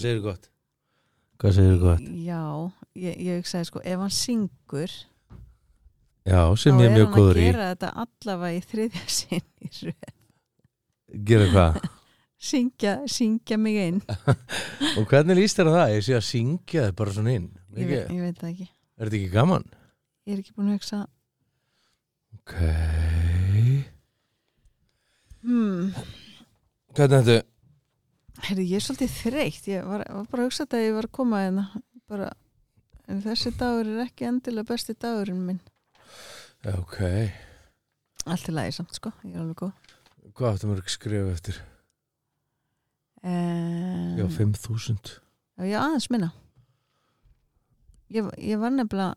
Hvað segir gott? Hvað segir gott? Já, ég, ég hugsaði sko, ef hann syngur Já, sem þá ég er er mjög hann að góður í gera þetta allavega í þriðja sinn í röð. Gera hvað? Syngja, syngja mig inn. Og hvernig líst þér á það? Ég sé að syngja þið bara svona inn Ég, ve- ég veit það ekki. Er þetta ekki gaman? Ég er ekki búin að hugsa, Ok hmm, Hvernig þetta? Heyrðu, ég er svolítið þreytt. Ég var, var bara að hugsa þetta að ég var að koma hérna. Bara, en þessi dagur er ekki endilega besti dagurinn minn. Ok Allt í lagi samt, sko. Ég er alveg góð. Hvað áttum við að skrifa eftir? Um, Já, 5000 Já, aðeins minna. Ég, ég var nefnilega,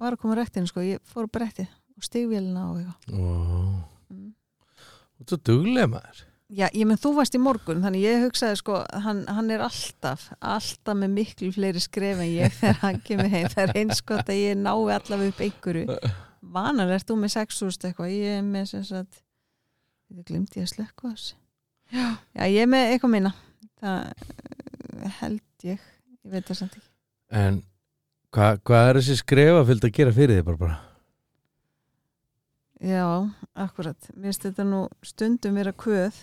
var að koma rektinu, sko. Ég fór á brettið og stigvélina og eitthvað. Ó, Mm. Þú duglega maður Já, ég menn þú varst í morgun, þannig ég hugsaði sko, hann, hann er alltaf, alltaf með miklu fleiri skref en ég þegar hann kemur heim. Það er eins gott að ég nái allavega upp einhverju. Vanar ert þú með 6.000 eitthvað, ég er með sem sagt, ég glimti að slökka á þessu. Já. Já, ég er með eitthvað minna. Það eh, held ég, ég veit það samt ekki. En hvað hva er þessi skrefa fylgd að gera fyrir þig bara bara? Já, akkurat. Mér finnst þetta nú stundum vera kvöð,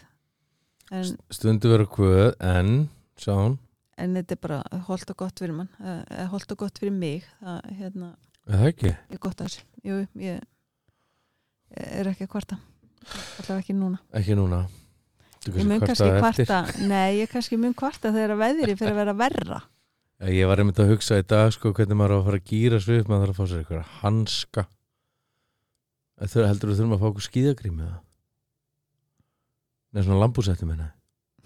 en, Stundu vera hvað en sá hún, en þetta er bara holt og gott fyrir mann, eða holt og gott fyrir mig. Það, hérna, er ekki? ég að Jú, ég, ég er ekki að kvarta allavega ekki núna Ekki núna ég mun kannski kvarta nei, ég kannski mun kvarta þegar veðri fyrir að vera verra Ég var einmitt að hugsa í dag sko hvernig maður á að fara að gýra svið maður þarf að fá sér eitthvað hanska heldur þú þurfum að fá okkur skíðagrím eða? Nei, svona lambúsettum minna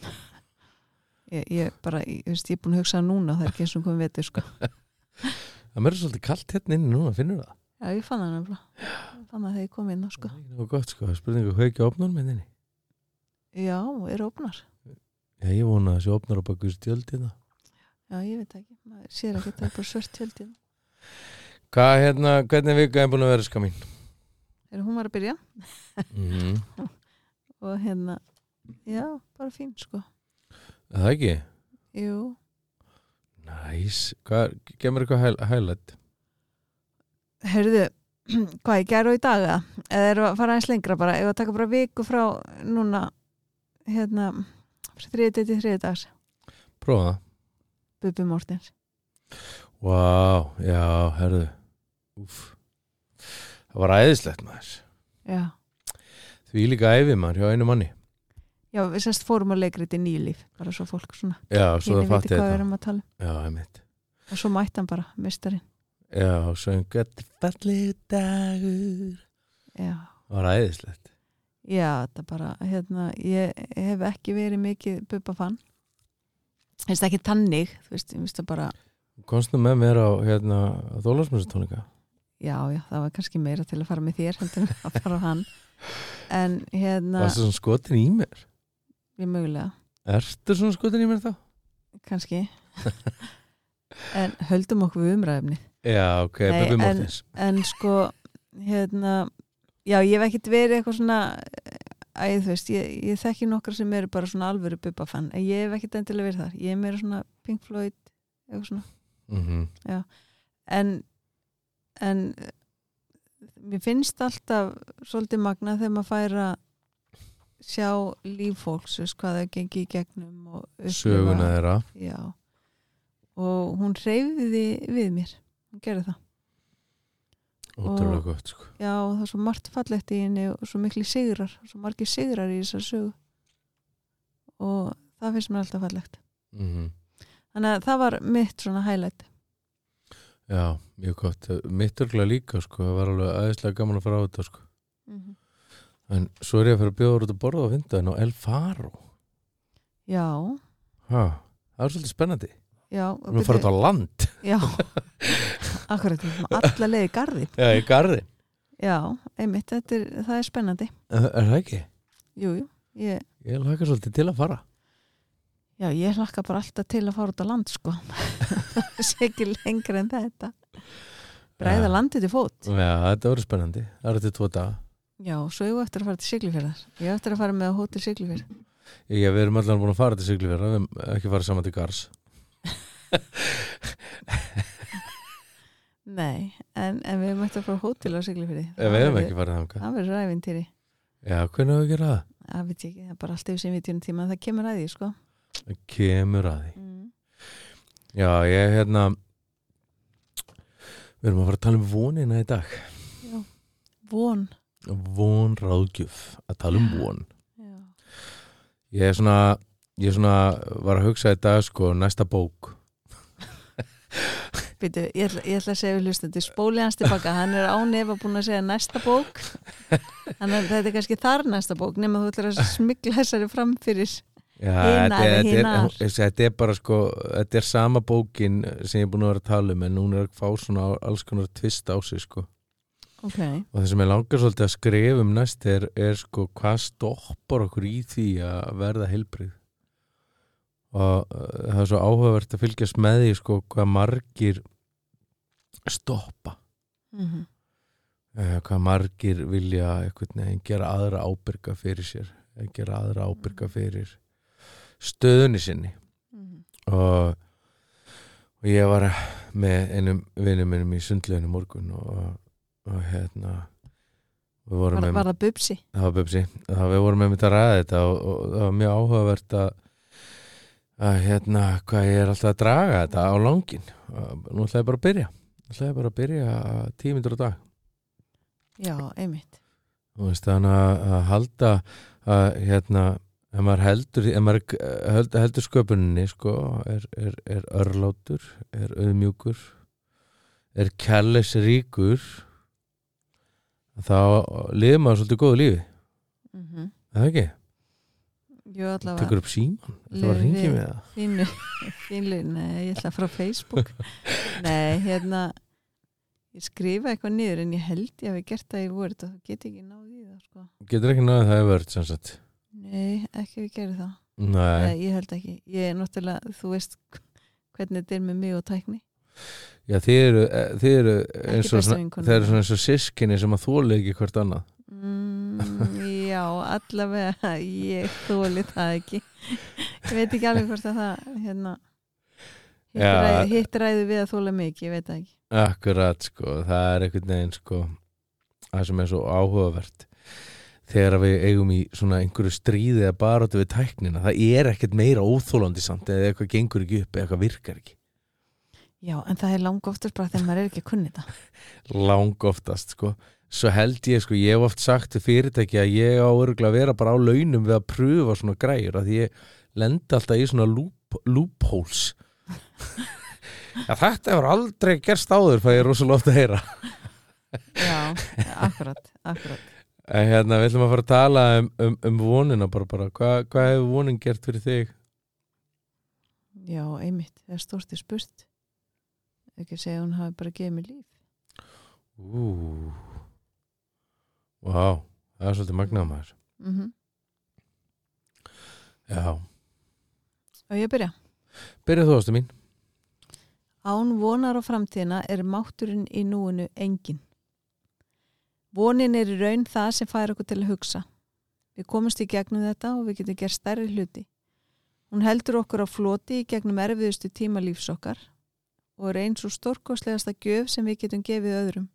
ég, ég bara, ég, veist, ég er búin að hugsa núna það er ekki eins og komið vetur sko. Það mér er svolítið kalt hérna inni núna, finnur það? já, ég fann það nefnilega. Fann það þegar ég kom inn á sko. Það er ekki nógu gott sko, það er spurning að haukja opnum minni já, er opnar. Já, ég vona að þessi opnar á baku þessu tjöldina já, ég veit ekki, maður sér ekki það er bara svört tjöldin. Hvað, hérna, hvernig vika er búin að vera ska mín? er hún var að byrja? Mm og hérna, já, bara fín sko. Það ekki? jú, Næs, hvað, gemur eitthvað hæl, hælætt? Heyrðu, hvað ég gerði í dag eða? Eða er að fara eins lengra bara? Eða að taka bara viku frá núna hérna þriði til þriði dags? Prófa. Bubi Mortens. Vá, já, herðu Úf Það var æðislegt maður. Já, Því líka æfi maður hjá einu manni Já við sérst fórum á leikriti nýlíf bara svo fólk svona Já, svo það fatti þetta. að um. Já, og svo mætti hann bara, mistarinn Já, svo einhvern fallið dagur. Já, Það var æðislegt. Já þetta bara hérna, ég hef ekki verið mikið Bubba fann Þetta ekki tannig, þú veist, ég veist það bara Komstu með mér á hérna Þólasmjössutónika Já, já, það var kannski meira til að fara með þér heldur en að fara á hann. En hérna, Varstu svona skotin í mér? Ég mögulega. Ertu svona skotin í mér þá? kannski. En höldum okkur við umræðumni Já, ok, Nei, Bubi en- Mortens en sko hérna já ég hef ekkert verið eitthvað svona æ, þú veist, ég, ég þekki nokkra sem eru bara svona alvöru bubba fan en ég hef ekkert endilega verið þar, ég er meira svona Pink Floyd eitthvað svona. Mm en en mér finnst alltaf svolítið magna þegar maður fær að sjá líffólks veist, hvað það gengi í gegnum Söguna þeirra. Já. Og hún reyfiði við mér. Hún gerði það. Ótrúlega gott sko. Já, það er svo margt fallegt í henni og svo mikli sigrar, svo margir sigrar í þessar sögu. Og það finnst mér alltaf fallegt. Mm þannig að það var mitt svona highlight. Já, mjög gott. Mitt örgulega líka sko, það var alveg aðeinslega gaman að fara á þetta sko En svo er ég að fyrir að bjóða út að borða á vindaðin á El Faro. Já, ha, Það er svolítið spennandi. Já Við erum að fara út á land. Já, akkurat alla leiði garði. Já, í garði. Já, einmitt, er, það er spennandi. Er, er það ekki? Jú, jú, ég, Ég laka svolítið til að fara. Já, ég hlakka bara alltaf til að fara út á land sko. Sikir lengra en þetta. Bræða Já. landið til fót. Já, þetta verður spennandi. Það er þetta tvo daga Já, svo ég eftir að fara til Siglufjörðar Ég á eftir að fara með á hótel Siglufjörð. Ég, við erum allan búin að fara til Siglufjörða Við erum ekki farið saman til Gars Nei, en, en við mættum að fara á Siglufyrði Ef við hefum ekki farið þangað. Það verður ræfintýri Já, hvernig hefur við gera það? Það veit ég ekki, það er bara alltaf sem við tjónum tíma það kemur að því, sko. Það kemur að því. Mm. Já, ég hérna Við erum að fara að tala um vonina í dag. Já, von Von ráðgjöf Að tala um von. Já, Ég er svona Ég er svona var að hugsa í dag sko Næsta bók. Býtu, ég, ég ætla að segja við hlustandi spóli hans tilbaka, hann er ánefa búin að segja næsta bók. Þannig að þetta er kannski þar næsta bók nema þú ætlar að smikla þessari fram fyrir Já, Hina þetta, eða er, er, þetta er bara sko Þetta er sama bókin sem ég er búin að vera að tala um En hún er að fá svona alls konar tvist á sig sko Ok, Og það sem ég langar svolítið að skrifa um næst er, er sko hvað stoppar okkur í því að verða heilbrið og uh, það er svo áhugavert að fylgjast með því sko hvað margir stoppa. Mm uh, hvað margir vilja einhvern veginn gera aðra ábyrga fyrir sér eh, gera aðra ábyrga fyrir stöðunni sinni. Mhm. og, og ég var með einum vinnum minnum í sundleginu morgun og, og hérna var, með var það bubsi? það var bubsi, það við vorum með mitt að ræða þetta og, og það var mjög áhugavert að að hérna hvað ég er alltaf að draga þetta á langin nú ætla ég bara að byrja. Nú ætla ég bara að byrja tímyndur á dag. Já, einmitt. Og veist þannig að, að halda að hérna ef maður heldur, ef maður heldur, heldur sköpuninni sko er, er, er örlátur, er auðmjúkur er kærleis ríkur þá lifir maður svolítið góðu lífi. Mm -hmm. það ekki? Jú, allavega. Tekur upp síman, það var að ringi með það Fínu, fínu, nei, ég ætla frá Facebook. Nei, hérna ég skrifa eitthvað niður en ég held ég hafi gert það í Word og það get ekki náði í það sko. Getur ekki náðið það hefur sem sagt? Nei, ekki við gerum það. Nei, Nei, ég held ekki, ég er náttúrulega þú veist hvernig þetta er með mig og tækni já þið eru, eh, þið eru eins og þið eru svona eins og sískinni sem að þóla ekki hvert annað. Mm, Já, allavega ég þóli það ekki. Ég veit ekki alveg hvort að það hérna hitt ræði, hitt ræði við að þóla mig ég veit ekki. Akkurat sko, það er einhvern veginn sko það sem er svo áhugavert þegar við eigum í svona einhverju stríði eða baróttu við tæknina. Það er ekkert meira óþólandi samt eða eitthvað gengur ekki upp eða eitthvað virkar ekki Já, en það er langa oftast bara þegar maður er ekki að kunni þetta. Lang oftast sko. Svo held ég sko, ég hef oft sagt til fyrirtæki að ég á örgulega að vera bara á launum við að pröfa svona græjur að ég lendi alltaf í svona loop, loopholes. Já, þetta hefur aldrei gerst áður það ég er rosalega ofta að heyra. Já, akkurat, akkurat. En hérna, við ætlum að fara að tala um, um, um vonina bara, bara. Hvað, hvað hefur vonin gert fyrir þig? Já, einmitt, það er stórst í spurt ekki segja að hún hafi bara gefið mér líf. Ú. Vá, það er svolítið magnað maður. Mm Já, Og ég byrja? Byrjað þú ástu mín. Án vonar á framtíðina er mátturinn í núinu engin. Vonin er í raun það sem fær okkur til að hugsa. Við komumst í gegnum þetta og við getum gert stærri hluti. Hún heldur okkur á floti í gegnum erfiðustu tíma lífs okkar og er eins og stórkostlegasta gjöf sem við getum gefið öðrum.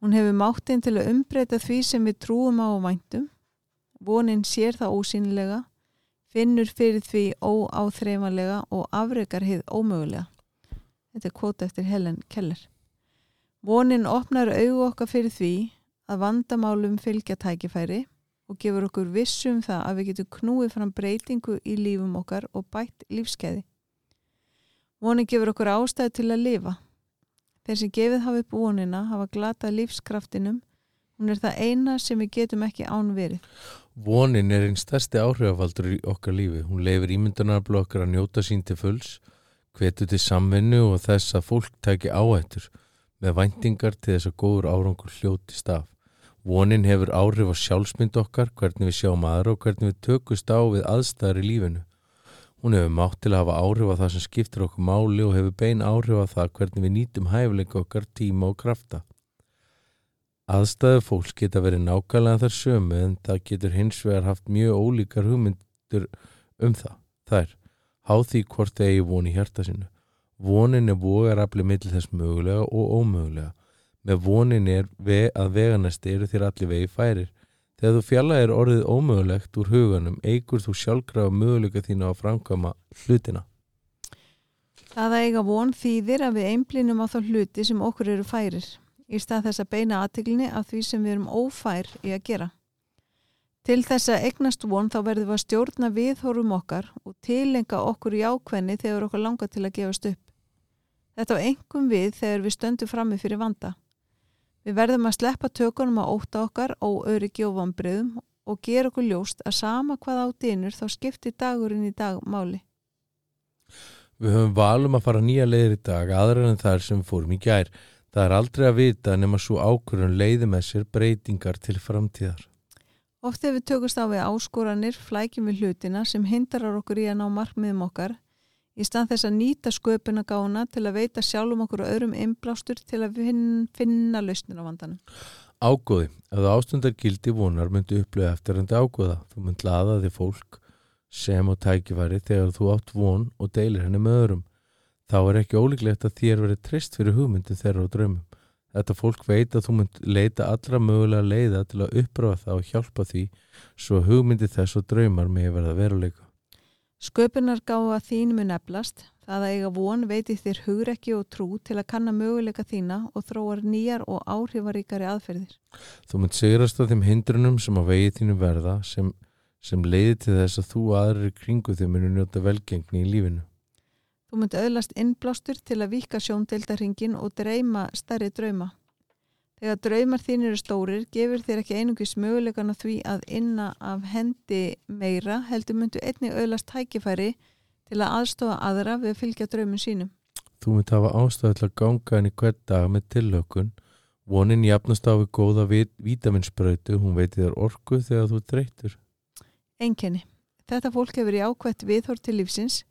Hún hefur máttinn til að umbreyta því sem við trúum á og væntum. Vonin sér það ósýnilega, finnur fyrir því óáþreifanlega og afrekar hið ómögulega. Þetta er kvóta eftir Helen Keller. Vonin opnar augu okkar fyrir því að vandamálum fylgja tækifæri og gefur okkur vissum það að við getum knúið fram breytingu í lífum okkar og bætt lífskeiði. Vonin gefur okkur ástæði til að lifa. Þeir sem gefið hafa upp vonina hafa glatað lífskraftinum. Hún er það eina sem við getum ekki án verið. Vonin er einn stærsti áhrifafaldur í okkar lífi. Hún leifir ímyndunarblu okkar að njóta sín til fulls, hvetur til samvinnu og þess að fólk tæki áhættur með væntingar til þess að góður árangur hljótist af. Vonin hefur áhrif á sjálfsmynd okkar, hvernig við sjáum aðra og hvernig við tökust á við aðstæðar í lífinu. Hún hefur mátt til að hafa áhrif á það sem skiptir okkur máli og hefur bein áhrif á það hvernig við nýtum hæfileika okkar, tíma og krafta. Aðstæðu fólks geta verið nákvæmlega þar sömu en það getur hins vegar haft mjög ólíkar hugmyndur um það. Það er háð því hvort það eigi von í hjarta sinu. Vonin er vogarafli millir þess mögulega og ómögulega. Með vonin er ve að veganesti eru þér allir vegi færir. Þegar þú fjalla er orðið ómögulegt úr huganum, eigur þú sjálfkrafa möguleika þína að framkama hlutina. Það að eiga von þýðir að við einblínum á þá hluti sem okkur eru færir í stað þess að beina aðteglinni af því sem við erum ófær í að gera. Til þess að eignast von þá verðum við að stjórna viðhórum okkar og tilenga okkur í ákvenni þegar okkur langar til að gefast upp. Þetta á engum við þegar við stöndum frammi fyrir vanda. Við verðum að sleppa tökunum að óta okkar og öryggi og vambriðum og gera okkur ljóst að sama hvað á dýnur þá skiptir dagurinn í dag máli. Við höfum valum að fara nýja leiðir í dag aðra en þar sem fórum í gær. Það er aldrei að vita nema svo ákvörðun leiði með sér breytingar til framtíðar. Oft ef við tökust á við áskoranir flækjum við hlutina sem hindrar okkur í að ná markmiðum okkar í stað þess að nýta sköpuna gána til að veita sjálfum okkur og öðrum innblástur til að finna, lausnir á vandanum. Ágóði, ef það ástundar gildi vonar myndu upplöða eftir enda ágóða. Þú mynd laða því fólk sem á tækifæri þegar þú átt von og deilir henni með öðrum. Þá er ekki ólíklegt að þér verið trist fyrir hugmyndu þeirra og draumum. Þetta fólk veit að þú mynd leita allra mögulega leiða til að uppráða það og hjálpa því svo hugmyndi þess og draumar með verða veruleika. Sköpunar gáða þín mun eflast, það að eiga von veitir þér hugrekki og trú til að kanna möguleika þína og þróar nýjar og áhrifaríkari aðferðir. Þú mynd sigrast á þeim hindrunum sem að vegi þínu verða sem, sem leiði til þess að þú aðrir kringu þau munu njóta velgengni í lífinu. Þú mynd öðlast innblástur til að vika sjóndeldarhingin og dreyma stærri drauma. Þegar draumar þín eru stórir gefur þér ekki einungis mögulegan að því að inna af hendi meira heldur myndu einnig öðlast tækifæri til að aðstofa aðra við að fylgja draumun sínum. Þú mynd hafa ástæði til að ganga henni hver dag með tillökun. Vonin jafnast á við góða vitaminsbrötu, hún veitir þér orku þegar þú dreytur. Enginni. Þetta fólk hefur í ákvætt viðhór til lífsins.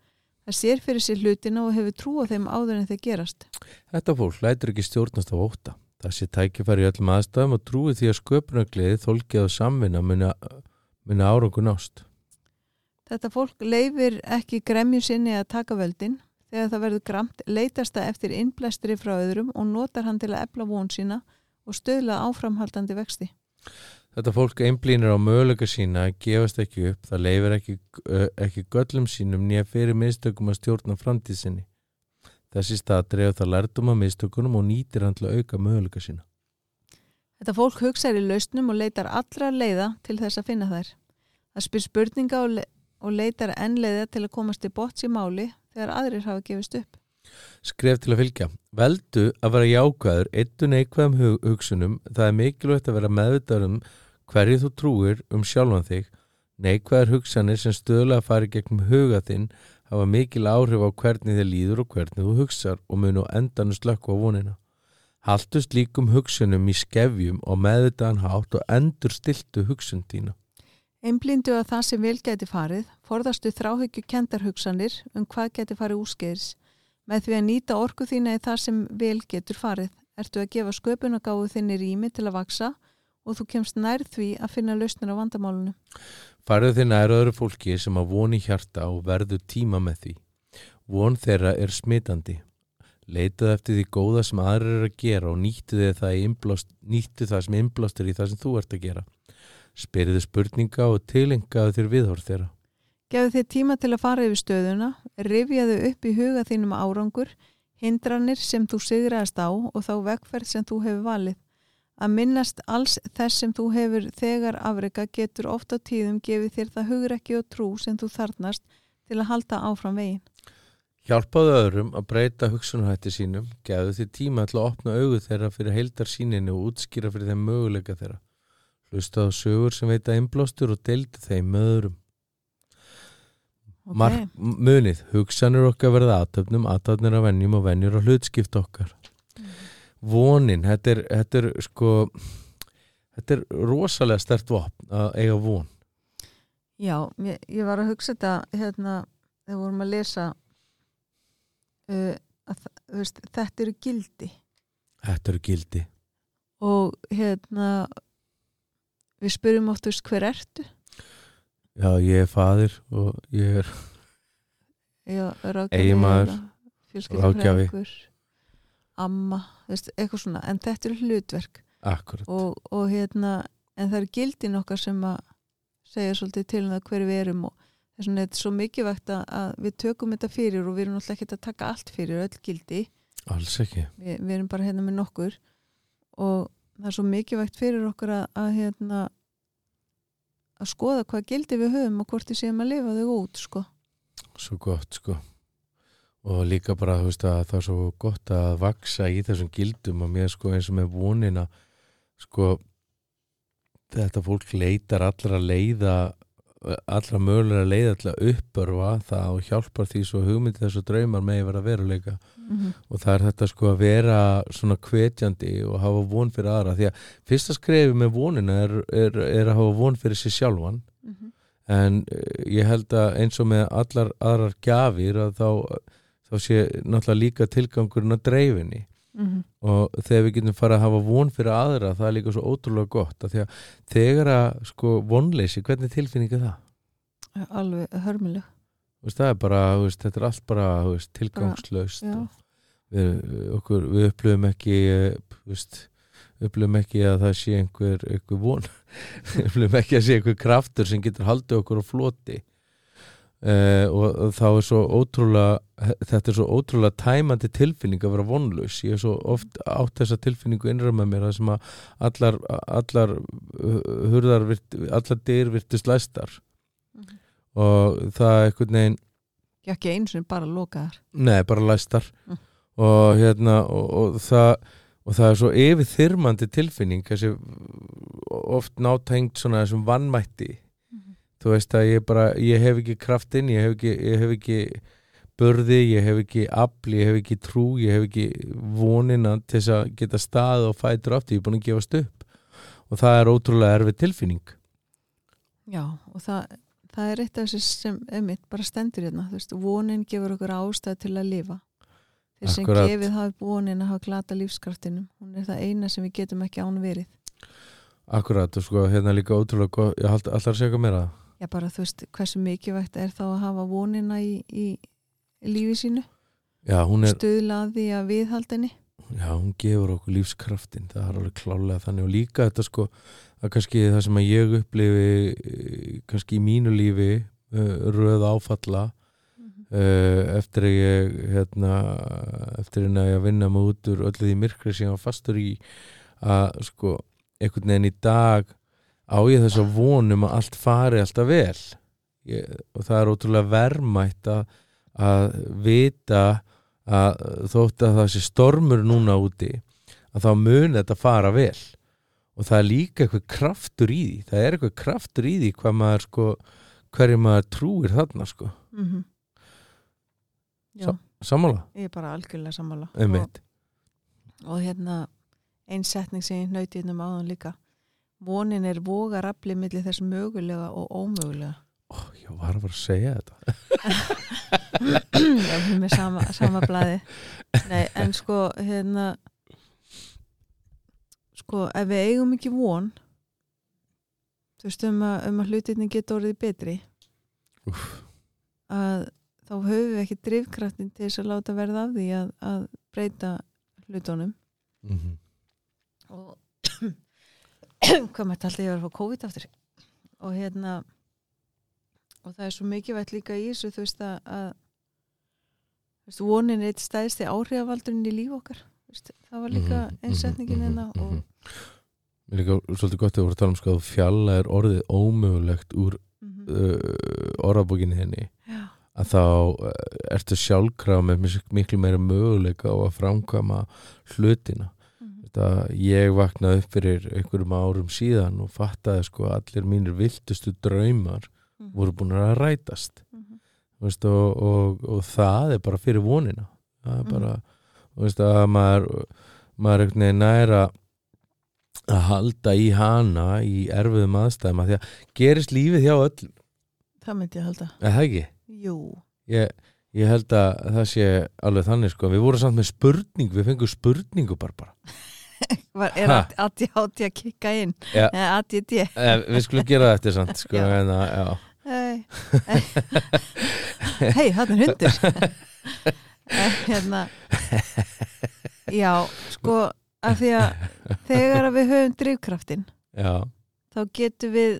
Það sér fyrir sér hlutina og hefur trú á þeim áður en þeir gerast. Þetta fólk lætur ekki stjórnast á óta. Það sé tækifæri í öllum aðstæðum og trúi því að sköpunargliði þólkið og samvinna muni árangu nást. Þetta fólk leifir ekki gremju sinni að taka völdin. Þegar það verður gramt leitast það eftir innblæstri frá öðrum og notar hann til að epla von sína og stöðla áframhaldandi vexti. Þetta fólk einblýnir á möguleika sína gefast ekki upp. Það leifir ekki, ekki göllum sínum nýja fyrir mistökum að stjórna framtíðsinni. Þessi stað drefur það lærdum að mistökunum og nýtir hann til að auka möguleika sína. Þetta fólk hugsaður í lausnum og leitar allra leiða til þess að finna þær. Það spyr spurninga og, le og leitar enn leiða til að komast til bots í máli þegar aðrir hafa gefist upp. Skref til að fylgja. Veldu að vera jákvæður eittu neikvæðum hug hugsunum. Það er mikilvægt að vera meðvitaður um hverju þú trúir um sjálfan þig. Neikvæður hugsanir sem stöðlega fari gegnum huga þinn hafa mikil áhrif á hvernig þið líður og hvernig þú hugsar og mun og endanu slökku á vonina. Haltust líkum hugsunum í skefjum og meðvitaðan hátt og endur stiltu hugsun tína. Einblindu að það sem vel geti farið, forðastu þráhyggju kendarhugsanir um hvað geti farið úrskeiðis. Með því að nýta orku þína í það sem vel getur farið, ertu að gefa sköpunagáðu þinni rými til að vaksa og þú kemst nær því að finna lausnir á vandamálunum. Farðu þið nær öðru fólki sem að voni hjarta og verðu tíma með því. Von þeirra er smitandi. Leitað eftir því góða sem aðrir er að gera og nýttu það, nýttu það sem innblástur í það sem þú ert að gera. Spyriðu spurninga og tilengaðu þér viðhorð þeirra. Gæðu þið tíma til að fara yfir stöðuna, rifjaðu upp í huga þínum árangur, hindranir sem þú sigraðast á og þá vegferð sem þú hefur valið. Að minnast alls þess sem þú hefur þegar afreika getur ofta tíðum gefið þér það hugrekki og trú sem þú þarnast til að halda áfram veginn. Hjálpaðu öðrum að breyta hugsunarhætti sínum, gefðu þér tíma til að opna augu þeirra fyrir heildar síninu og útskýra fyrir þeim möguleika þeirra. Hlusta á sögur sem veita einblástur og deildi þeim með öðrum. Okay. Mark, munið, hugsanur okkar verða aðtöfnum, aðtöfnir af vennjum og vennjur og hlutskipt okkar vonin, þetta er, þetta er sko þetta er rosalega stert vopn að eiga von. Já, ég, ég var að hugsa þetta hérna, þegar vorum að lesa uh, að, veist, þetta eru gildi. Þetta eru gildi. Og hérna við spyrjum oft, veist, hver ertu? já, ég er faðir og ég er Eiginmaður, fjölskyldufræðingur amma, veist, eitthvað svona en þetta er hlutverk. Og, og hérna, en það er gildin okkar sem að segja svolítið til um það hver við erum og þess vegna er þetta svo mikilvægt að, að við tökum þetta fyrir og við erum náttúrulega ekki að taka allt fyrir öll gildi, alls ekki. Við, við erum bara hérna með nokkur og það er svo mikilvægt fyrir okkur að, að hérna að skoða hvað gildi við höfum og hvort við séum að lifa þau út, sko. Svo gott sko og líka bara þú veist að það er svo gott að vaksa í þessum gildum og mér sko eins og með vonina sko þetta fólk leitar allra leiða allra mögulega leiða til að uppörfa það og hjálpar því svo hugmyndi þessu draumar megi vera veruleika mm -hmm. og það er þetta sko að vera svona hvetjandi og hafa von fyrir aðra því að fyrsta skrefi með vonina er, er, er að hafa von fyrir sér sjálfan Mhm. en eh, ég held að eins og með allar aðrar gjafir að þá, þá sé náttúrulega líka tilgangurinn að dreifinni Mhm. og þegar við getum farið að hafa von fyrir aðra það er líka svo ótrúlega gott að að þegar að sko vonleysi hvernig tilfinning er það? alveg hörmuleg það er bara, veist, þetta er allt bara veist, tilgangslaust já. og við, okkur, við upplöfum ekki veist, upplöfum ekki að það sé einhver, einhver von upplöfum ekki að sé einhver kraftur sem getur haldið okkur á floti uh, og, þá er svo ótrúlega þetta er svo ótrúlega tæmandi tilfinning að vera vonlaus. Ég er svo oft átt þessa tilfinningu innra með mér það sem að allar, allar uh, hurðar virt, allar dyr virtist læstar. Mhm. og það er einhvern veginn Ég ekki eins og bara lokaðar. Nei, bara læstar. Mm. og hérna og, og, það, og það er svo yfirþyrmandi tilfinning þessi oft nátengt svona þessum vannmætti þú veist að ég bara, ég hef ekki kraftinn ég hef ekki, ég hef ekki börði, ég hef ekki afl, ég hef ekki trú ég hef ekki vonina til þess að geta stað og fætur aftur, ég er búin að gefast upp. Og það er ótrúlega erfið tilfinning. Já, og það, það er eitt af þessi sem emitt bara stendur hérna, veist, vonin gefur okkur ástæð til að lifa. Þeir sem gefið hafi vonin að hafa glata lífskraftinum, hún er það eina sem við getum ekki án verið. Akkurat, og sko, hérna líka ótrúlega ég hald allar að segja mér að Já, bara þú veist, hversu mikilvægt er þá að hafa vonina í, í lífi sínu, Já, hún er, stuðlaði að viðhaldinni Já, hún gefur okkur lífskraftin það er alveg klálega þannig. Og líka þetta sko að kannski það sem að ég upplifi eh, kannski í mínu lífi uh, röð áfalla uh, eftir að ég hérna, eftir að ég að vinna mig út úr öllu því myrkri sem ég var fastur í að sko einhvern veginn í dag á ég þess að vonum að allt fari alltaf vel? Ég, og það er ótrúlega verðmætt að, að vita að þótt að það sé stormur núna úti að þá mun þetta fara vel. Og það er líka eitthvað kraftur í því það er eitthvað kraftur í því hvað maður sko hverju maður trúir þarna sko. Mm -hmm. Já, sammála, ég er bara algjörlega sammála. Og, og hérna einn setning sem ég hnauti hérna um áðan líka vonin er vogarafli millir þess mögulega og ómögulega Ó, ég var að fara að segja þetta Já, við með sama, sama blaði Nei, en sko hérna sko, ef við eigum ekki von þú veist um að, um að hlutinni geta orðið betri Úff. að þá höfum við ekki drifkraftin til þess að láta verða af því að, að breyta hlutunum mm -hmm. og hvað mætti alltaf ég var að fá COVID aftur? Og hérna og það er svo mikilvægt líka í þessu þú veist að, að þú veist, vonin er eitt stæðsti áhrifavaldurinn í líf okkar. Veist, það var líka Mhm, einsetningin mhm, hérna mhm, og mhm. Mér líka svolítið gott að voru að tala um sko að fjalla er orðið ómögulegt úr mhm, uh, orðabókinni henni. Já, að þá ertu sjálfkraf með miklu meira möguleika á að framkama hlutina mhm, þetta ég vaknaði upp fyrir einhverjum árum síðan og fattaði sko að allir mínir viltustu draumar mhm, voru búin að rætast. Mhm, Þú veist, og, og, og það er bara fyrir vonina. Það er Mhm. bara þú veist, að maður maður er næra að halda í hana í erfiðum aðstæðum að því að gerist lífið hjá öll það myndi ég halda. Eða það ekki? Jú, ég, ég held að það sé alveg þannig sko. Við vorum samt með spurning, við fengum spurningu bara bara Var, er Ha? Adi Hátti að kikka inn? Eða Adi D Eh, Við skulum gera eftir samt sko, að- já. Hei, hey, það er hundur. Hérna. Já, sko af því að þegar að við höfum drifkraftin já, þá getum við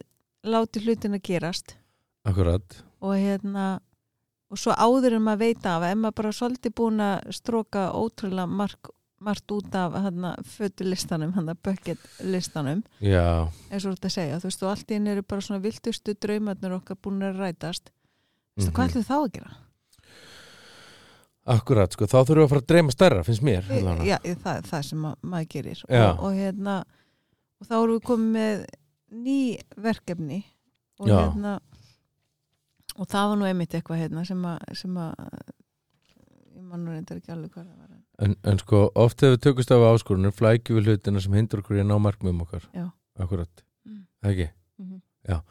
látið hlutin að gerast. Akkurat. Og hérna og svo áður en maður veit af ef maður bara svolítið búin að stróka ótrúlega mark, margt út af fötulistanum, bucket listanum Já, eins og þú ert að segja, þú veist, og allt í einu eru bara svona viltustu draumarnir okkar búin að rætast þú veist, Mhm. hvað ætlum við þá að gera? akkurat sko, þá þurfum við að fara að dreyma stærra, finnst mér allavega. Já, það er það sem ma maður gerir og, og hérna og þá erum við komið með ný verkefni og Já. hérna og það var nú einmitt eitthvað hérna sem að, ég man nú reyndar ekki alveg hvað það var en, en sko, oft ef við tökust af áskorunum flækjum við hlutina sem hindur okkur í að ná markmiðum okkar Já. akkurat, Mm. ekki mm -hmm.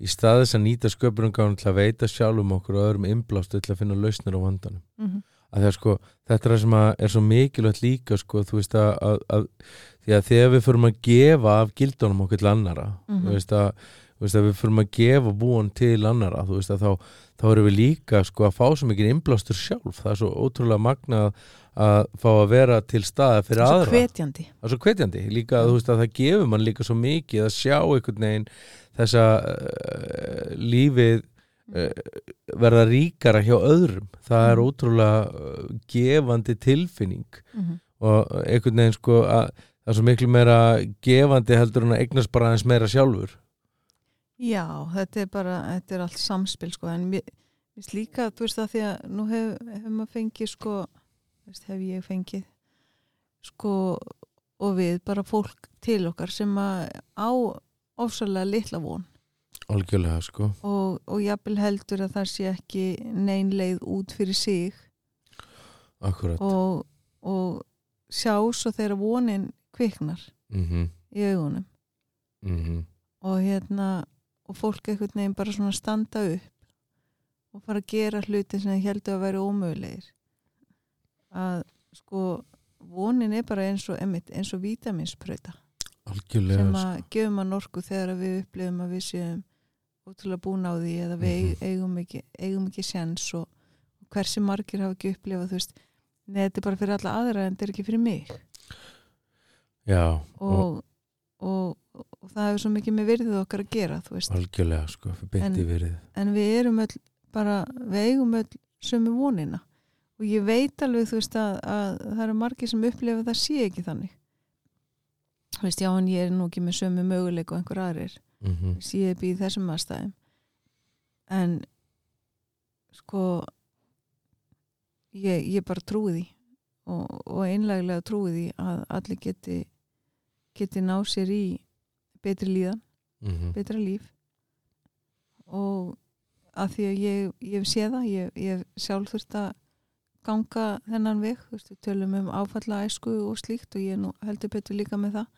í staðis að nýta sköpunum til að veita sjálfum okkur og öðrum innblástu til að finna lausnir á vandanum Mm að það sko, þetta er það sem er svo mikilvægt líka sko, þú veist að, að, að því að þegar við förum að gefa af gildunum okkur til annara Mhm. þú veist að þú veist að við förum að gefa búan til annara þú veist að þá, þá erum við líka sko að fá svo mikið innblástur sjálf það er svo ótrúlega magnað að fá að vera til staða fyrir svo aðra. hvetjandi. Það er svo hvetjandi, líka þú veist að það gefur mann líka svo mikið að sjá einhvern veginn þessa uh, lífið uh, verða ríkara hjá öðrum. Það er Mhm. ótrúlega uh, gefandi tilfinning. Mm -hmm. og einhvern veginn sko að það er svo miklu meira gefandi heldur en að eignast bara aðeins meira sjálfur. Já, þetta er bara, þetta er allt samspil sko, en mér finnst líka, þú veist það því að nú hef, hef maður fengið sko, veist, hef ég fengið. Sko og við bara fólk til okkar sem að á ofsalega litla von. Algjörlega sko. Og, og jafnvel heldur að það sé ekki nein leið út fyrir sig. Akkurat. Og, og sjá svo þegar vonin kviknar mm í augunum. -hmm. og hérna og fólk einhvern veginn bara svona standa upp og fara að gera hluti sem það heldur að vera ómögulegir að sko vonin er bara eins og, eins og vítaminsprauta algjörlega sem sko. að gefum að norku þegar við upplifum að við séum ótrúlega búin á því eða við Mhm. eigum ekki, eigum ekki sjens og hversi margir hafa ekki upplifað þú veist, neða þetta er bara fyrir alla aðra en þetta er ekki fyrir mig. Já, og og, og, það hefur svo mikið með virðið okkar að gera þú veist, algjörlega sko En- en við erum öll bara, við eigum öll sömu vonina og ég veit alveg þú veist að, að það eru margir sem upplifa að það sé ekki þannig. Þú veist, já en ég er nú ekki með sömu möguleik og einhver aðrir. Mm -hmm. Ég er býð þessum aðstæðum. En sko ég, ég bara trúi því. Og, og einlæglega trúi því að allir geti geti ná sér í betri líðan, Mm betra líf. Og að því að ég, ég séð það ég, ég sjálf þurft að ganga þennan veg, við tölum um áfalla æsku og slíkt og ég er nú heldur betur líka með það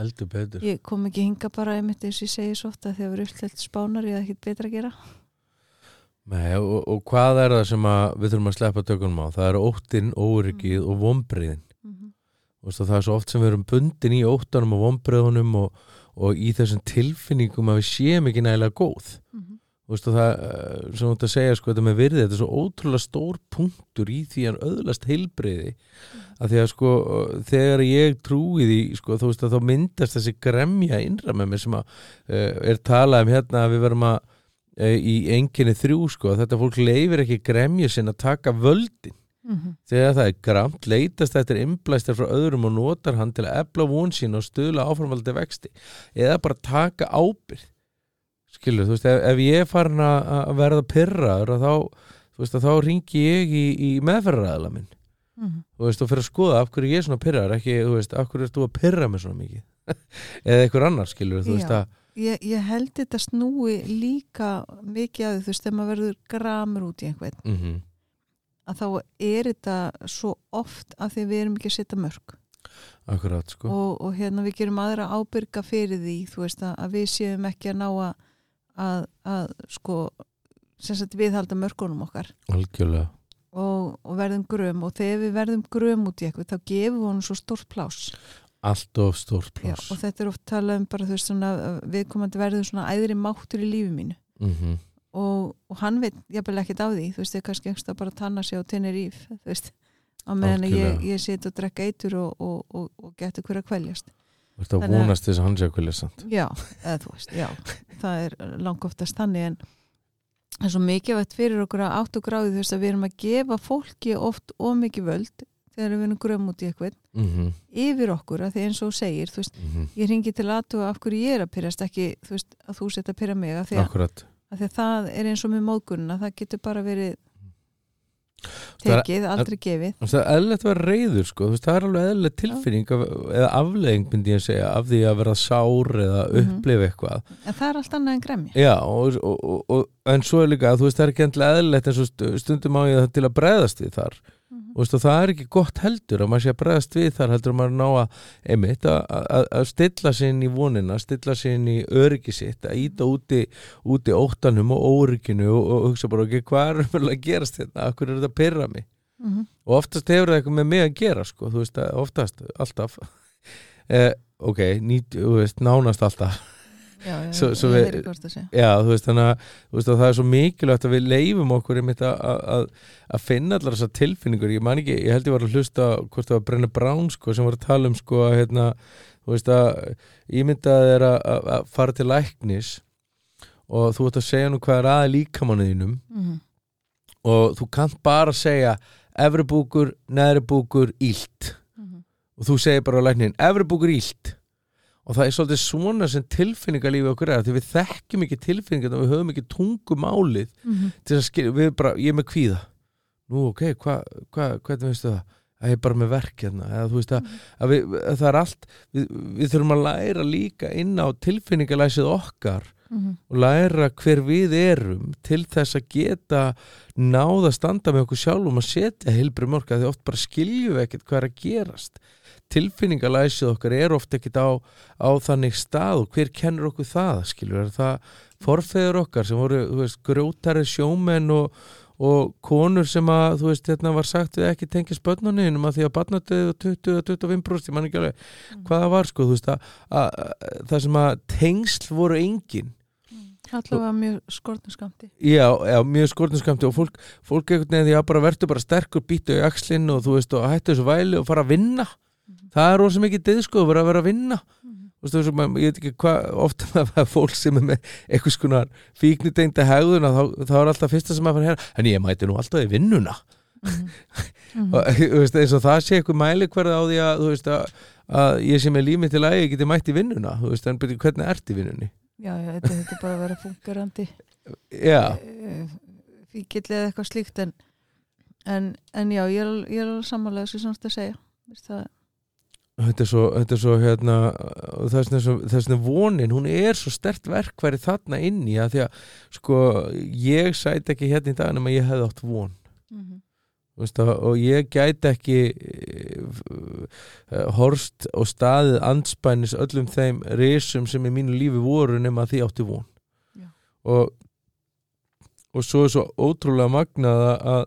heldur betur Ég kom ekki hinga bara einmitt eins og ég segi svo ofta þegar við erum uppstillt spánar ég hef ekkert betra að gera. Nei, og, og hvað er það sem við þurfum að sleppa tökunum á? Það er óttin, óryggið og vombriðin. Mm -hmm. Það er svo oft sem við erum bundin í óttanum og vombriðunum og, og í þessum tilfinningum að við séum ekki nægilega góð. Veist, og það, eh, sem þú ert að segja, sko, þetta með virðið, þetta er svo ótrúlega stór punktur í því að öðlast heilbriði. Að því að sko, þegar ég trúi því, sko, þú veist að þá myndast þessi gremja innra með mér sem að uh, er talað um hérna að við verum að uh, í enginni þrjú, sko, að þetta fólk leifir ekki gremja sinn að taka völdin Mm -hmm. þegar það er gramt, leitast eftir innblæstar frá öðrum og notar hann til að efla von sín og stuðla áframvaldi vexti eða bara taka ábyrð skilur, þú veist, ef, ef ég er farin að verða pyrraður að þá, þú veist, þá ringi ég í, í meðferðaræðla minn. Mm -hmm. þú veist, og fyrir að skoða af hverju ég er svona pyrraður ekki, þú veist, af hverju ert þú að pyrra mig svona mikið? Eða einhver annar, skilur, þú veist Já. að ég, ég held þetta snúi líka mikið að þú veist, þegar maður verður gramur út í einhvern, mm að þá er þetta svo oft að því við erum ekki að setja mörg akkurat, sko. Og, og hérna við gerum aðra ábyrga fyrir því, þú veist, að, að við séum ekki að ná að, að, að sko, viðhalda mörgunum okkar. Algjörlega, og, og verðum gröm. Og þegar við verðum gröm út í eitthvað þá gefum við honum svo stórt plás allt of stórt Já, pláss. og þetta er oft talað um bara þú veist viðkomandi verður svona æðri máttur í lífi mínu. Mm og, og hann veit jafnvel ekkert á því. Þú veist, þau kannski bara að tanna sig á þú veist, á meðan ég, ég sit og drekka eitur og, og, og, og getur hver að kvæljast Þú ert að Þannig að- vonast þess að hann sé að kvilja samt já, eða þú veist, já. Það er lang oftast þannig en það er svo mikilvægt fyrir okkur að átt og gráði þú veist að við erum að gefa fólki oft of mikið völd þegar við erum grömm út í eitthvað mm yfir okkur að því eins og segir veist, ég ringi til aðtuga af hverju ég er að pyrjast ekki þú veist, að þú setja að pyrja mig af því að, að því að það er eins og með móðgunna það getur bara verið er- tekið, aldrei gefið Það er eðlilegt að vera reyður sko. Það er alveg eðlileg tilfinning af, eða aflegging myndi ég að segja af því að vera sár eða Mhm. upplifa eitthvað en það er allt annað en gremja Já, og, og, og, en svo er líka að þú veist, það er ekki eðlilegt en stundum á ég það til að bregðast við þar. Og, það er ekki gott heldur að maður sé að bregðast við þar heldur að maður ná að einmitt að, að, stilla sig inn í vonina stilla sig inn í öryggi sitt að íta úti, úti óttanum og órygginu og, og hugsa bara ok, hvað er umvel að gerast þetta, akkur er þetta að pyrra mig? Mhm. og oftast hefur það eitthvað með mig að gera sko, þú veist að oftast, alltaf. Eh, ok, þú veist, nánast alltaf já, já, Svo- svo ég við- það Já, þú veist, þannig að, veist, að það er svo mikilvægt að við leifum okkur einmitt að, að, að finna allar þessar tilfinningur ég man ekki, ég held ég var að hlusta hvort það var Brenna Brown sko, sem var að tala um sko að hérna, þú veist að ímyndað er að, fara til læknis og þú ert að segja nú hvað er aðeins líkamanniðinum Mhm. og þú kannt bara segja efri búkur, neðri búkur, ílt Mhm. og þú segir bara á læknin efri búkur ílt og það er svolítið svona sem tilfinningalífi okkur er því við þekkjum ekki tilfinningar og við höfum ekki tungumálið Mhm. til að skilja, við bara, ég er með kvíða nú ok, hvað, hva, hvernig veistu það að ég er bara með verk hérna eða þú veist að, að, við, að það er allt við, við þurfum að læra líka inn á tilfinningalæsið okkar Mhm. og læra hver við erum til þess að geta náða að standa með okkur sjálfum að setja heilbri mörg að því oft bara skiljum við ekkert hvað er að gerast tilfinningalæsið okkar er oft ekkert á, á þannig stað og hver kennur okkur það skiljum er það forfeður okkar sem voru þú veist, grjótari sjómenn og, og konur sem að þú veist hérna var sagt við ekki tengja spönnunum að því að barnatið 20-25% ég man ekki alveg hvað það var sko þú veist að, að, að það sem að tengsl voru engin. Allavega mjög skortnu skamti Já, já, mjög skortinskamti og fólk, fólk einhvern veginn því að bara verður bara sterkur býtu í axlinn og þú veist og hættu þessu væli og fara að vinna það er rosa mikið diðsko að vera að vera að vinna þú veist þessu, maður- ég veit ekki hvað ofta maður það er fólk sem er með eitthvað skonar fíknutengda hegðun að þá, þá er alltaf fyrsta sem maður fara hér en ég mæti nú alltaf í vinnuna. Mhm. og þú veist eins og það sé eitthvað mæli hverða á því að þú veist að, að ég sem er límið til að ég geti mætt í vinnuna. Þú veist en byrju hvernig ert í vinnunni? Já, já, þetta þetta er bara að vera fungerandi Já, fíkill eða eitthvað slíkt en, en, en já, ég er, er þessu sem þú ert að segja. Veist það, þetta er svo, þetta er svo hérna, þess vegna vonin, hún er svo stert verkværi þarna inn í að því að sko, ég sæti ekki hérna í dag nema ég hefði átt von. Þú veist, að- og ég gæti ekki uh, horst og staðið andspænis öllum þeim risum sem í mínu lífi voru nema að því átti von Já. og og svo er svo ótrúlega magnað að- að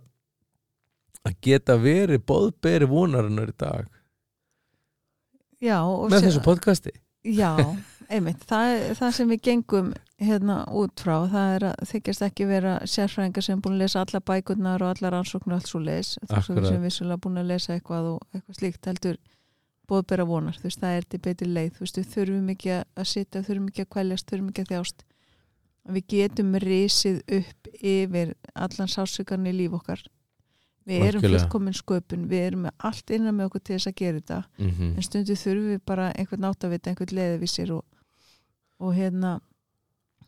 að geta verið boðberi vonarinnar í dag já, og með sé- þessu podcasti? Já, einmitt, það, það sem við gengum hérna út frá, það er að þykjast ekki vera sérfræðingar sem búin að lesa alla bækurnar og alla rannsóknir og allt svo leis þess að við Akkurat. sem vissulega búin að lesa eitthvað og eitthvað slíkt heldur bóðbera vonar, þú veist, það er til betri leið. Þú veist, við þurfum ekki að sitja, þurfum ekki að kvæljast, þurfum ekki að þjást. Við getum risið upp yfir allan sásugarni í líf okkar við erum Algjörlega. fullkomin sköpun, við erum með allt innan með okkur til þess að gera þetta mm -hmm. en stundu þurfum við bara einhvern áttavita, einhvern leðavísir og, og hérna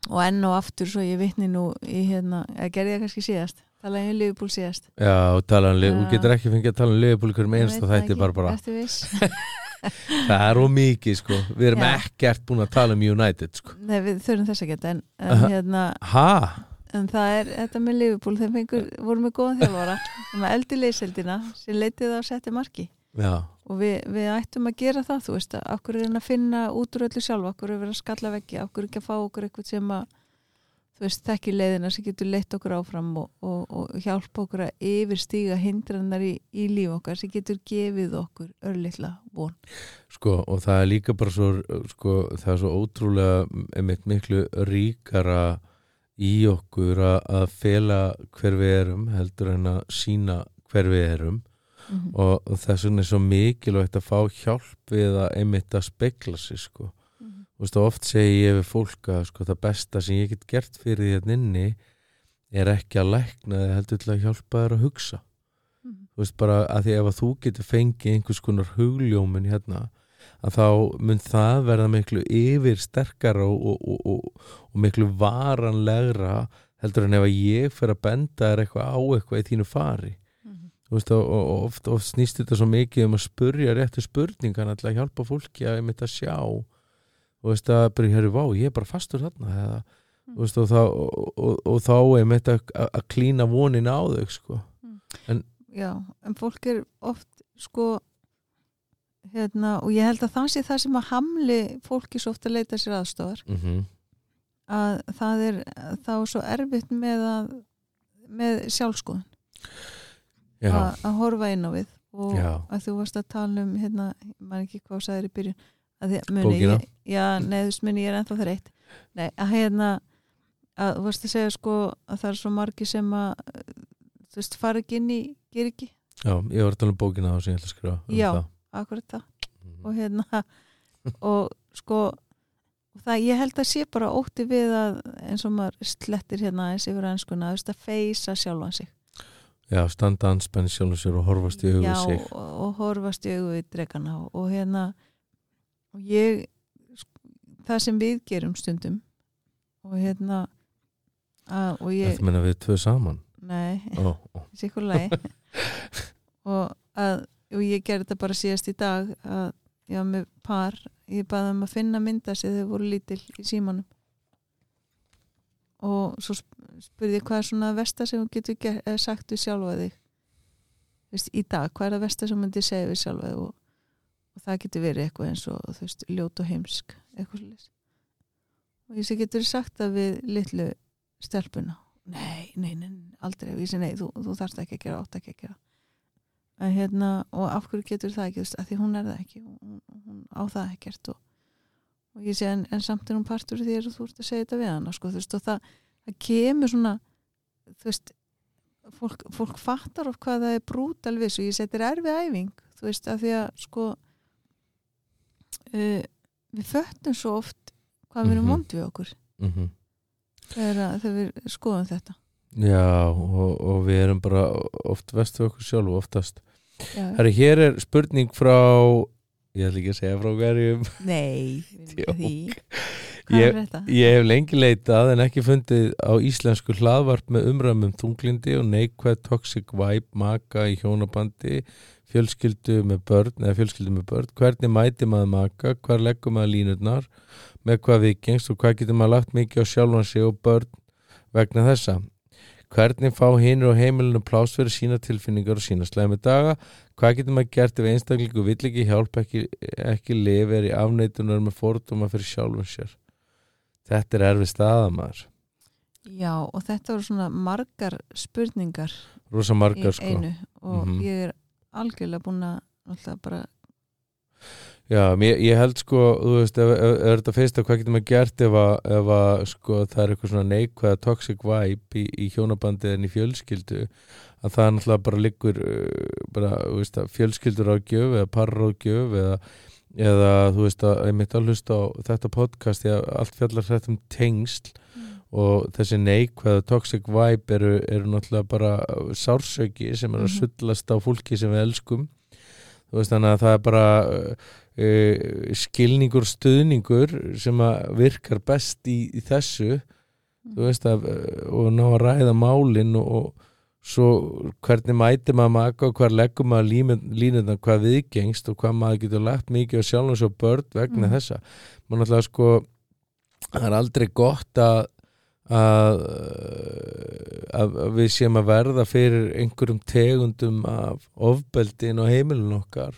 og enn og aftur svo ég vitni nú í hérna, eða gerði ég kannski síðast talaði um Liverpool síðast Já, og tala um, ja. þú getur ekki fengið að tala um liðbúl hverjum einsta það þætti bara bara það er ómikið sko, við erum Já. ekkert búin að tala um United sko Nei, við þurfum þess að geta en, en hérna Ha? En það er þetta með Liverpool þeim fengur, voru með góðan þjálfara sem að eldi leyseldina sem leitið á að setja marki. Já, og við, við ættum að gera það þú veist okkur er að finna út úr öllu sjálf okkur er að vera að skalla veggi okkur ekki að fá okkur eitthvað sem að þú veist, þekki leiðina sem getur leitt okkur áfram og, og, og hjálpa okkur að yfirstíga hindrannar í, í líf okkar sem getur gefið okkur örlittla von. Sko, og það er líka bara svo, sko, það er svo ótrúlega einmitt miklu ríkara í okkur að, að fela hver við erum heldur en að sína hver við erum Mm -hmm. og, og þess vegna er svo mikilvægt að fá hjálp við að einmitt að spekla sig sko. Þú veist, oft segi ég við fólk að sko, það besta sem ég get gert fyrir því hérna inni er ekki að lækna þið heldur til að hjálpa þér að hugsa Mhm. þú veist bara að því ef að þú getur fengið einhvers konar hugljómin hérna að þá mun það verða miklu yfir sterkara og, og, og, og, og miklu varanlegra heldur en ef að ég fer að benda þér eitthvað á eitthvað í þínu fari Mhm. þú veist og, og oft, oft snýst þetta svo mikið um að spurja réttu spurningan til að hjálpa fólki að einmitt að sjá og veist að bara, herri, vá, ég er bara fastur þarna eða, Mm. þú veist, þá, og, og, og þá einmitt að, að klína vonin á þau sko. Já, en fólk er oft sko hérna, og ég held að það sé það sem að hamli fólki svo oft að leita sér aðstofar mm -hmm. að það er þá svo erfitt með að með sjálfskoðun Já, að, að horfa inn á við og Já. að þú varst að tala um hérna, maður ekki hvað sagðir í byrjun að því, muni, Bókina? ég, já, veist, muni, ég er ennþá þreytt nei, að hérna að þú varst að segja sko að það er svo margi sem að þú veist, fara ekki inn í, ger ekki já, ég var að tala um bókina á sem ég ætla að skrifa um Já. það. Akkurat það. Mhm. og hérna og sko og það ég held að sé bara ótti við að eins og maður slettir hérna eins yfir ennskuna, þú veist að feysa sjálfan sig. Já, standa anspenn sjálfur sér og horfast í Já, augu sig. og, og horfast í augu við dregana og, og hérna og ég það sem við gerum stundum og hérna að, og ég, Þetta meina við tvö saman? Nei. Ó. sikkur lagi. Og að og ég gerði þetta bara síðast í dag að ég var með par. Ég baði um að finna mynda þegar þau voru lítil í símanum. Og svo sp- spurði ég hvað er svona versta sem þú getur eh, sagt við sjálfa þig? Veist, í dag, hvað er það versta sem þú myndir segja við sjálfa þig? Og, og það getur verið eitthvað eins og þú veist, ljót og heimsk eitthvað svolítið og ég sé getur sagt það við litlu stelpuna? Nei, nei, nei, aldrei. Og ég sé nei, þú, þú þarft ekki að gera, átt ekki að gera en hérna, og af hverju getur það ekki, að því hún er það ekki hún, hún á það ekkert og, og ég sé, en, en samt er hún partur því að þú ert að segja þetta við hana, sko, veist, og það, það kemur svona þú veist fólk, fólk fattar of hvað það er brútal viss og ég setir erfið æfing þú veist, af því að sko uh, við föttum svo oft hvað við erum Mhm. vond við okkur. Mm þegar, að- þegar við skoðum þetta Já, og, og við erum bara oft vestu okkur sjálf oftast. Herri, hér er spurning frá ég ætla ekki að segja frá hverjum. Nei, Ég-? Ég hef lengi leitað en ekki fundið á íslensku hlaðvarp með umræðum um þunglindi og neikvæð toxic vibe maka í hjónabandi fjölskyldu með börn eða fjölskyldu með börn, hvernig mæti maður maka? Hvar leggum maður línurnar? Með hvað vikingst og hvað getur maður lagt mikið á sjálfan sig og börn vegna þessa hvernig fá hinnur og heimilinu plás fyrir sína tilfinningar og sína slæmi daga? Hvað getur maður gert ef einstaklingu vill ekki hjálp ekki, ekki lifir í afneitunar með fordóma fyrir sjálfum sér? Þetta er erfið staða maður. Já, og þetta voru svona margar spurningar rosa í margar sko. einu og Mhm. ég er algjörlega búin að bara Já, mér, ég held sko, þú veist, ef, ef, ef þetta fyrst að hvað getur maður gert ef að, ef að sko, það er eitthvað svona neikvæða toxic vibe í, í hjónabandi en í fjölskyldu að það er náttúrulega bara liggur uh, bara, þú veist, fjölskyldur á gjöf eða parra á gjöf eða, eða þú veist, að ég mitt að hlusta á þetta podcast, ég allt fjallar þetta um tengsl og þessi neikvæða toxic vibe eru, eru náttúrulega bara sársöki sem er að Mhm. sullast á fólki sem við elskum þú veist þannig að það er bara uh, skilningur og stuðningur sem að virkar best í, í þessu þú veist að uh, og ná að ræða málin og, og svo hvernig mæti maður maka og hvar leggur maður línundan hvað viðgengst og hvað maður getur lagt mikið á sjálfum svo börn vegna Mhm. þessa maður náttúrulega sko það er aldrei gott að að, að við séum að verða fyrir einhverjum tegundum af ofbeldin og heimilin okkar.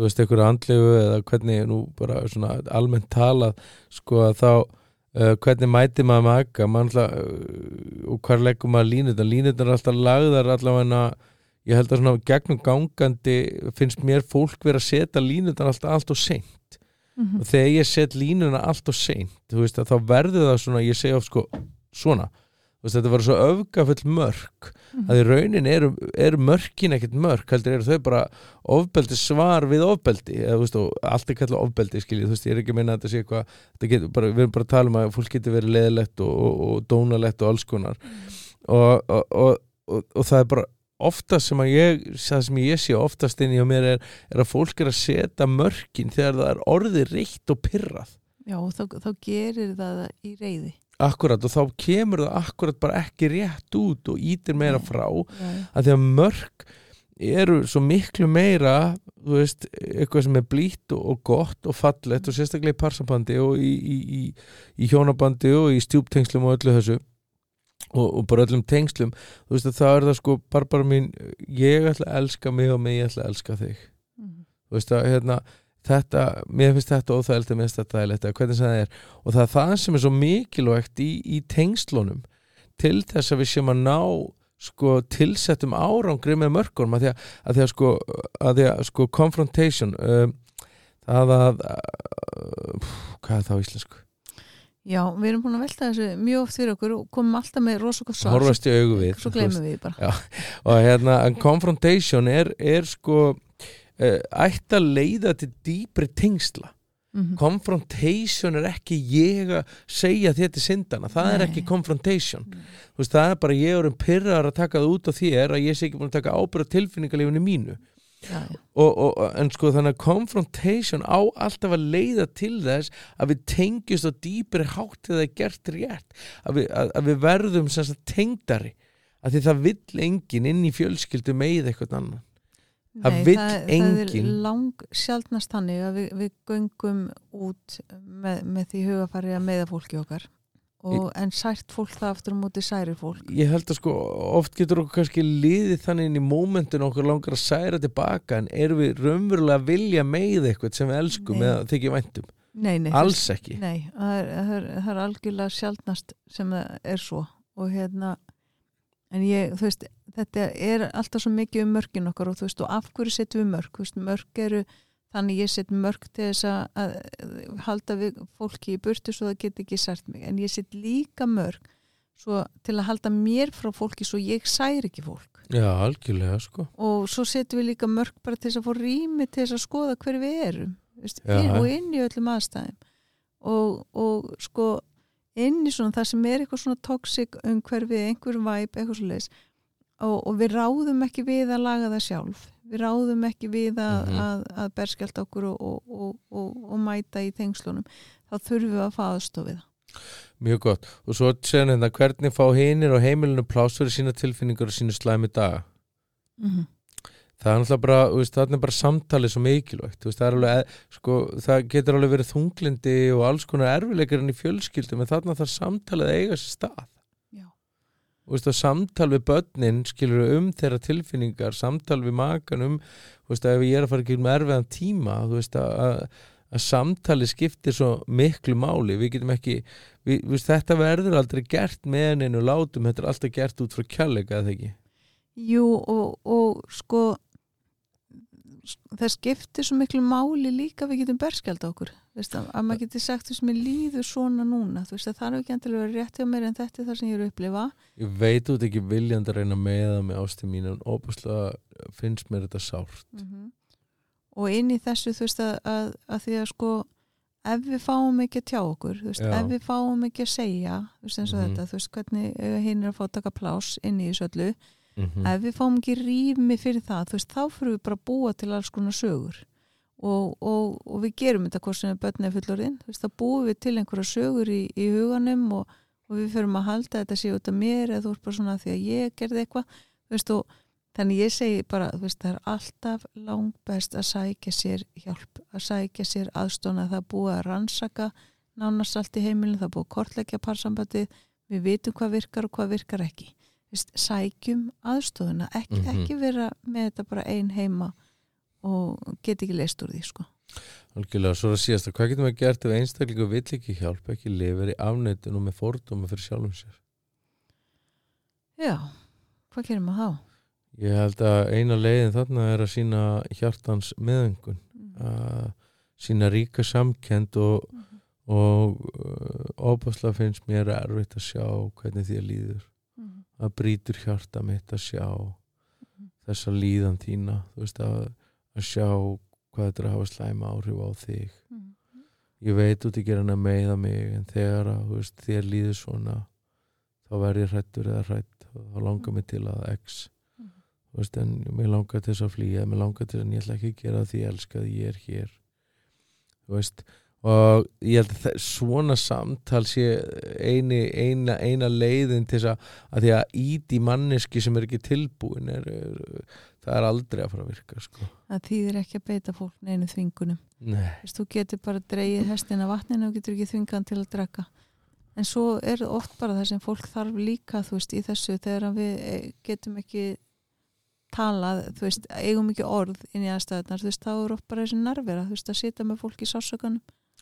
Þú veist, einhverju andlegu eða hvernig nú bara svona almennt talað sko að þá uh, hvernig mæti maður maka? Alltaf, uh, og hvar leggum maður línutan línutan er alltaf lagðar allavega ég held að svona gegnum gangandi finnst mér fólk verið að setja línutan alltaf allt og seint. Mhm. og þegar ég set línuna allt og seint þú veist að þá verður það svona ég segja oft sko svona veist þetta var svo öfgafull mörk. Mhm. að í raunin eru, eru mörkin ekkert mörk heldur eru þau bara ofbeldi svar við ofbeldi. Eða, veist, allt er kallað ofbeldi skiljið, þú veist, ég er ekki að minna að þetta sé eitthvað við erum bara að tala um að fólk getur verið leðilegt og, og, og dónalegt og alls konar. Og, og, og, það er bara oftast sem að ég það sem ég sé oftast inn í á mér er, er að fólk er að setja mörkin þegar það er orðið reitt og pyrrað Já, þá, þá gerir það í reyði akkurat og þá kemur það akkurat bara ekki rétt út og ítir meira Nei. frá Já, að því að mörk eru svo miklu meira þú veist, eitthvað sem er blítt og, gott og fallett og sérstaklega í parsambandi og í, í, í, í hjónabandi og í stjúptengslum og öllu þessu og, og bara öllum tengslum þú veist að það er það sko, Barbara mín ég ætla að elska mig og mig ég ætla að elska þig Mhm. þú veist að hérna þetta, mér finnst þetta óþægilegt mér finnst þetta þægilegt, eða hvernig sem það er. Og það er það sem er svo mikilvægt í, í tengslunum til þess að við séum að ná sko tilsettum árangri með mörgum að því að, að, því að sko, að því að sko confrontation um, það að uh, hvað er það á íslensku? Já, við erum búin að velta þessu mjög oft fyrir okkur og komum alltaf með rosakot svar. Horfast í augu við svo glemum við bara. Og hérna confrontation er, er sko ætti að leiða til dýpri tengsla. Mhm. confrontation er ekki ég að segja þér til syndana, það er Nei. ekki confrontation þú veist, það er bara ég er um pyrrar að taka það út á þér að ég sé ekki búin að taka ábyrða tilfinningalífinu mínu. Já. og, og, en sko þannig að confrontation á alltaf að leiða til þess að við tengjumst á dýpri hátt eða gert rétt. Að við, að, að við verðum tengdari. Að því það vill enginn inn í fjölskyldu með eitthvað annan Það Nei, það, það enginn. er lang sjálfnast þannig að við, við göngum út með, með því hugafæri að meða fólki okkar. Og, en sært fólk það aftur á móti særi fólk. Ég held að sko oft getur okkur kannski liðið þannig inn í mómentinu okkur langar að særa tilbaka en erum við raunverulega að vilja með eitthvað sem við elskum Nei. eða þykja væntum Nei, nei, alls ekki? Nei, það er, það, er, það er algjörlega sjálfnast sem það er svo. Og hérna en ég, þú veist, þetta er alltaf svo mikið um mörkin okkar og þú veist, og af hverju setjum við mörk, þú veist, mörk eru þannig ég set mörk til þess að, að halda við fólki í burtu svo það get ekki sært mig, en ég set líka mörk svo til að halda mér frá fólki svo ég særi ekki fólk. Já, algjörlega sko. Og svo setjum við líka mörk bara til þess að fá rými til þess að skoða hver við erum veist, Já. og inn í öllum aðstæðum. Og, og sko inn í svona það sem er eitthvað svona toxic umhverfið, einhver væp, eitthvað svo leis og, og við ráðum ekki við að laga það sjálf við ráðum ekki við að, Mhm. að, að berskjálta okkur og, og, og, og, og mæta í tengslunum þá þurfum við að fá aðstofið Mjög gott. Og svo segja hérna hvernig fá hinir og heimilinu pláss fyrir sína tilfinningar og sínu slæmi daga. mm -hmm. Það er náttúrulega bara, veist, það er bara samtalið svo mikilvægt. Veist, það er alveg, sko, það getur alveg verið þunglindi og alls konar erfileikar inn í fjölskyldum en þarna þarf samtalið að eiga sér stað. Veist, samtal við börnin um þeirra tilfinningar, samtal við makan um, ef ég er að fara ekki með erfiðan tíma, að, að samtali skiptir svo miklu máli við getum ekki, við, þetta verður aldrei gert með enninu látum þetta er alltaf gert út frá kjærleika eða ekki Jú og, og sko það skiptir svo miklu máli líka við getum berskjald okkur veist, að, að maður getur sagt þess að mér líður svona núna veist að það er ekki endilega að vera rétt hjá mér en þetta er það sem ég er að upplifa. Ég veit út ekki viljandi að reyna með það með ástu mín en óbúslega finnst mér þetta sárt. Og inn í þessu þú veist að, að, að því að sko ef við fáum ekki að tjá okkur veist, ef við fáum ekki að segja þú veist eins og Mhm. þetta, þú veist hvernig hinn er að fá að taka plás inn í þessu öllu mm ef við fáum ekki rými fyrir það veist, þá fyrir við bara að búa til alls konar sögur. Og, og, og við gerum þetta hvort sem er börn eða fullorðin. Þú veist, þá búum við til einhverja sögur í, í huganum og, og við fyrir að halda að þetta sé út af mér eða þú ert bara svona því að ég gerði eitthvað. Þannig ég segi bara veist, það er alltaf langt best að sækja sér hjálp að sækja sér aðstóna það er búið að rannsaka nánast allt í heimilin, það er búið að kortleggja parsambandið. Við vitum hvað virkar og hvað virkar ekki veist, sækjum aðstofuna ekki, Mhm. ekki vera með þetta bara ein heima og get ekki leist úr því sko. Algjörlega, svo er að síðast að hvað getum við gert ef einstaklingu vill ekki hjálp ekki lifir í afnættun og með fordóma fyrir sjálfum sér Já, hvað gerum við þá? Ég held að eina leiðin þarna er að sína hjartans meðöngun að sína ríka samkend og, og óbúslega finnst mér erfitt að sjá hvernig því að líður að brýtur hjarta mitt að sjá þessa líðan þína þú veist að, að sjá hvað þetta er að hafa slæma áhrif á þig. Ég veit út ekki hann að meiða mig en þegar að veist, þér líður svona þá verð ég hrættur eða hrætt þá langar mig til að x. Þú veist, en mér langar til þess að flýja mér langar til þess að ég ætla ekki að gera því ég elska því ég er hér. Veist og ég held að svona samtal sé eini, eina, eina leiðin til þess að, að því að íti manneski sem er ekki tilbúin er, er, það er aldrei að fara að virka sko. Það þýðir ekki að beita fólk neinu þvingunum. Nei, þú getur bara dreigið hestin af vatninu og getur ekki þvingan til að drekka. En svo er oft bara það sem fólk þarf líka þú veist í þessu þegar að við eh, getum ekki talað, þú veist, eigum ekki orð inn í aðstæðunar, þú veist, þá er oft bara þessi nervera, þú veist, að sitja með fólk í sásökanum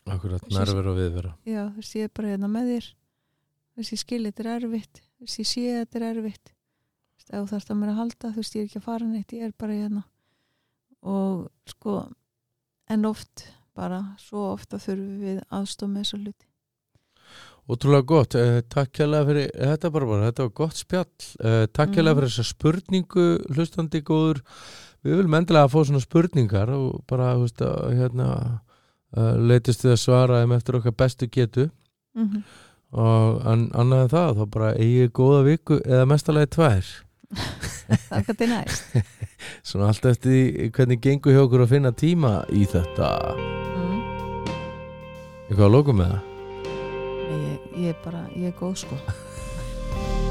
akkurat, nervur og viðvera. Já, þú veist, ég er bara hérna með þér. Þú veist, ég skil þetta er erfitt. Þú veist, ég sé þetta er erfitt. Þú veist, ef þú þarfst að mér að halda, þú veist, ég er ekki að fara neitt ég er bara hérna. Og sko, en oft bara, svo ofta þurfum við aðstof með þessa hluti. Ótrúlega gott, eh, takk kjærlega fyrir þetta bara bara, þetta var gott spjall. Eh, takk kjærlega Mhm. fyrir þessa spurningu hlustandi góður. Við viljum endilega að fá svona spurningar og bara, þú veist, að hérna uh, leitist við að svara þeim eftir okkar bestu getu. Mm -hmm. og an, annað en það, þá bara eigi góða viku eða mestalagi tvær. Þakka til næst. Svona allt eftir því hvernig gengur hjá okkur að finna tíma í þetta. Mm. eitthvað að lókum með það? Ég, ég er bara, ég er góð sko